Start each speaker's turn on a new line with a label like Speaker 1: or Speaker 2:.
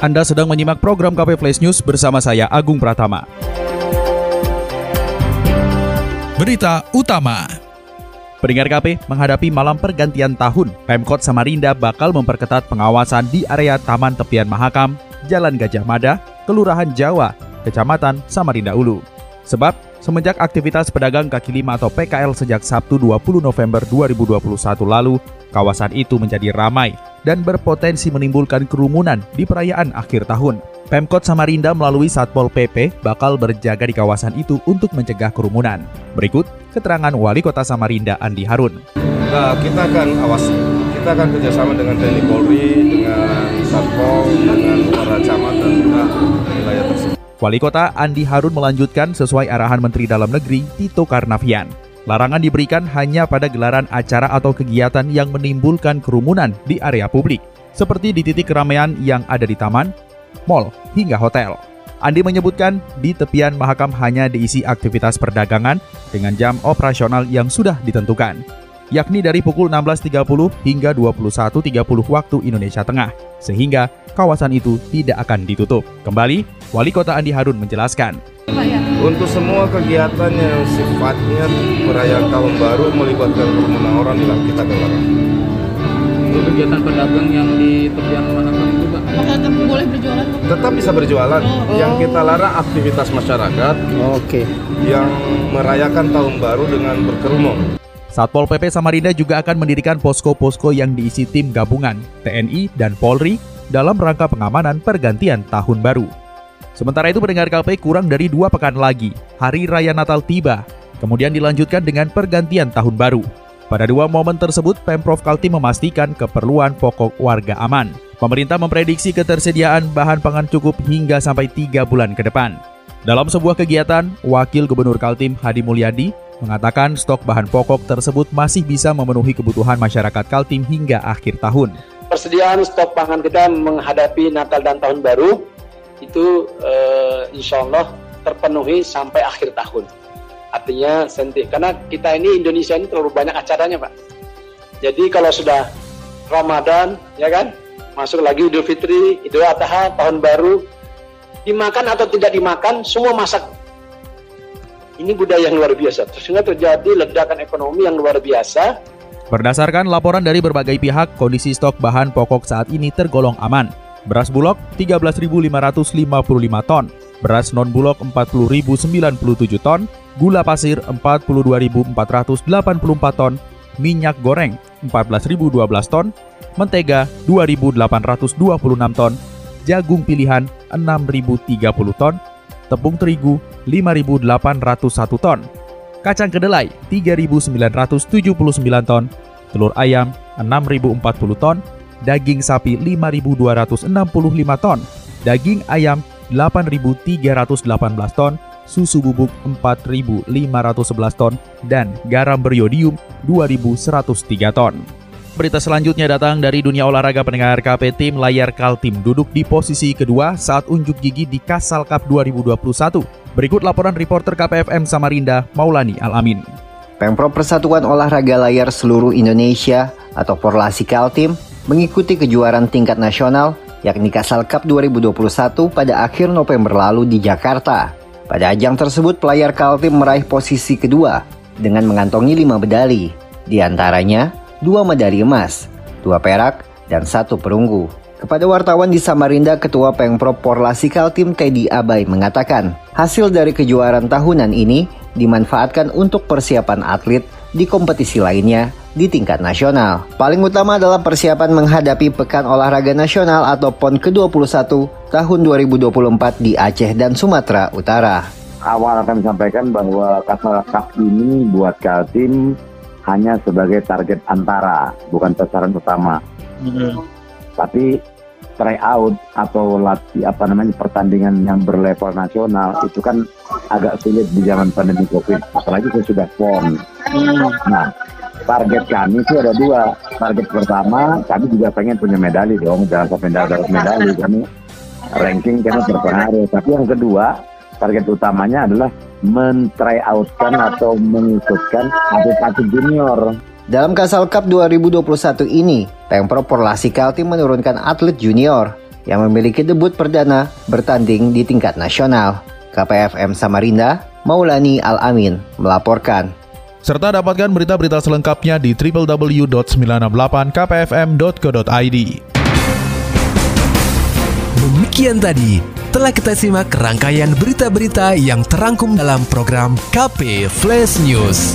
Speaker 1: Anda sedang menyimak program KP Flash News bersama saya Agung Pratama. Berita utama. Pendengar KP, menghadapi malam pergantian tahun, Pemkot Samarinda bakal memperketat pengawasan di area Taman Tepian Mahakam, Jalan Gajah Mada, Kelurahan Jawa, Kecamatan Samarinda Ulu. Sebab, semenjak aktivitas pedagang kaki lima atau PKL sejak Sabtu 20 November 2021 lalu, kawasan itu menjadi ramai dan berpotensi menimbulkan kerumunan di perayaan akhir tahun. Pemkot Samarinda melalui Satpol PP bakal berjaga di kawasan itu untuk mencegah kerumunan. Berikut keterangan Wali Kota Samarinda Andi Harun.
Speaker 2: Nah, kita akan awasi, kita akan kerjasama dengan TNI Polri, dengan Satpol, dengan para camat dan juga wilayah tersebut.
Speaker 1: Wali Kota Andi Harun melanjutkan sesuai arahan Menteri Dalam Negeri Tito Karnavian. Larangan diberikan hanya pada gelaran acara atau kegiatan yang menimbulkan kerumunan di area publik, seperti di titik keramaian yang ada di taman, mal, hingga hotel. Andi menyebutkan di tepian Mahakam hanya diisi aktivitas perdagangan dengan jam operasional yang sudah ditentukan, yakni dari pukul 16.30 hingga 21.30 waktu Indonesia Tengah, sehingga kawasan itu tidak akan ditutup. Kembali, Wali Kota Andi Harun menjelaskan,
Speaker 2: Untuk semua kegiatan yang sifatnya perayaan tahun baru melibatkan kerumunan orang kita larang.
Speaker 3: Untuk kegiatan pedagang yang di tepian Mahakam itu Pak?
Speaker 4: Tetap boleh berjualan?
Speaker 2: Tetap bisa berjualan. Yang kita larang aktivitas masyarakat
Speaker 3: Oke.
Speaker 2: yang merayakan tahun baru dengan berkerumun.
Speaker 1: Satpol PP Samarinda juga akan mendirikan posko-posko yang diisi tim gabungan TNI dan Polri dalam rangka pengamanan pergantian tahun baru. Sementara itu pendengar KP kurang dari dua pekan lagi, Hari Raya Natal tiba, kemudian dilanjutkan dengan pergantian tahun baru. Pada dua momen tersebut, Pemprov Kaltim memastikan keperluan pokok warga aman. Pemerintah memprediksi ketersediaan bahan pangan cukup hingga sampai tiga bulan ke depan. Dalam sebuah kegiatan, Wakil Gubernur Kaltim Hadi Mulyadi mengatakan stok bahan pokok tersebut masih bisa memenuhi kebutuhan masyarakat Kaltim hingga akhir tahun.
Speaker 5: persediaan stok pangan kita menghadapi Natal dan Tahun Baru itu eh, insya Allah terpenuhi sampai akhir tahun. Artinya senti karena kita ini Indonesia ini terlalu banyak acaranya pak. Jadi kalau sudah Ramadan ya kan masuk lagi Idul Fitri, Idul Adha, Tahun Baru dimakan atau tidak dimakan semua masak. Ini budaya yang luar biasa. Sehingga terjadi ledakan ekonomi yang luar biasa
Speaker 1: Berdasarkan laporan dari berbagai pihak, kondisi stok bahan pokok saat ini tergolong aman. Beras bulog 13.555 ton, beras non-bulog 40.097 ton, gula pasir 42.484 ton, minyak goreng 14.012 ton, mentega 2.826 ton, jagung pilihan 6.030 ton, tepung terigu 5.801 ton, kacang kedelai 3.979 ton, telur ayam 6.040 ton, daging sapi 5.265 ton, daging ayam 8.318 ton, susu bubuk 4.511 ton, dan garam beriodium 2.103 ton. Berita selanjutnya datang dari dunia olahraga pendengar KP Tim Layar Kaltim duduk di posisi kedua saat unjuk gigi di Kasal Cup 2021. Berikut laporan reporter KPFM Samarinda, Maulani Alamin.
Speaker 6: Pemprov Persatuan Olahraga Layar Seluruh Indonesia atau Porlasi Kaltim mengikuti kejuaraan tingkat nasional yakni Kasal Cup 2021 pada akhir November lalu di Jakarta. Pada ajang tersebut, pelayar Kaltim meraih posisi kedua dengan mengantongi lima medali, di antaranya dua medali emas, dua perak, dan satu perunggu. Kepada wartawan di Samarinda, Ketua Pengprov Porlasi Kaltim Teddy Abai mengatakan, hasil dari kejuaraan tahunan ini dimanfaatkan untuk persiapan atlet di kompetisi lainnya di tingkat nasional. Paling utama adalah persiapan menghadapi Pekan Olahraga Nasional atau PON ke-21 tahun 2024 di Aceh dan Sumatera Utara.
Speaker 7: awal kami sampaikan bahwa Kasal Cup ini buat Kaltim hanya sebagai target antara, bukan sasaran utama. Tapi tryout atau latih apa namanya pertandingan yang berlevel nasional itu kan agak sulit di zaman pandemi covid. Apalagi saya sudah form. Nah target kami itu ada dua. Target pertama kami juga pengen punya medali dong jangan sampai dapat medali. Kami ranking karena berpengaruh. Tapi yang kedua target utamanya adalah men-tryoutkan atau mengikutkan atlet-atlet junior
Speaker 6: Dalam Kasal Cup 2021 ini, Pemprov Porlasi Kaltim menurunkan atlet junior yang memiliki debut perdana bertanding di tingkat nasional. KPFM Samarinda, Maulani Al-Amin melaporkan.
Speaker 1: Serta dapatkan berita-berita selengkapnya di www.968kpfm.co.id.
Speaker 8: Demikian tadi telah kita simak rangkaian berita-berita yang terangkum dalam program KP Flash News.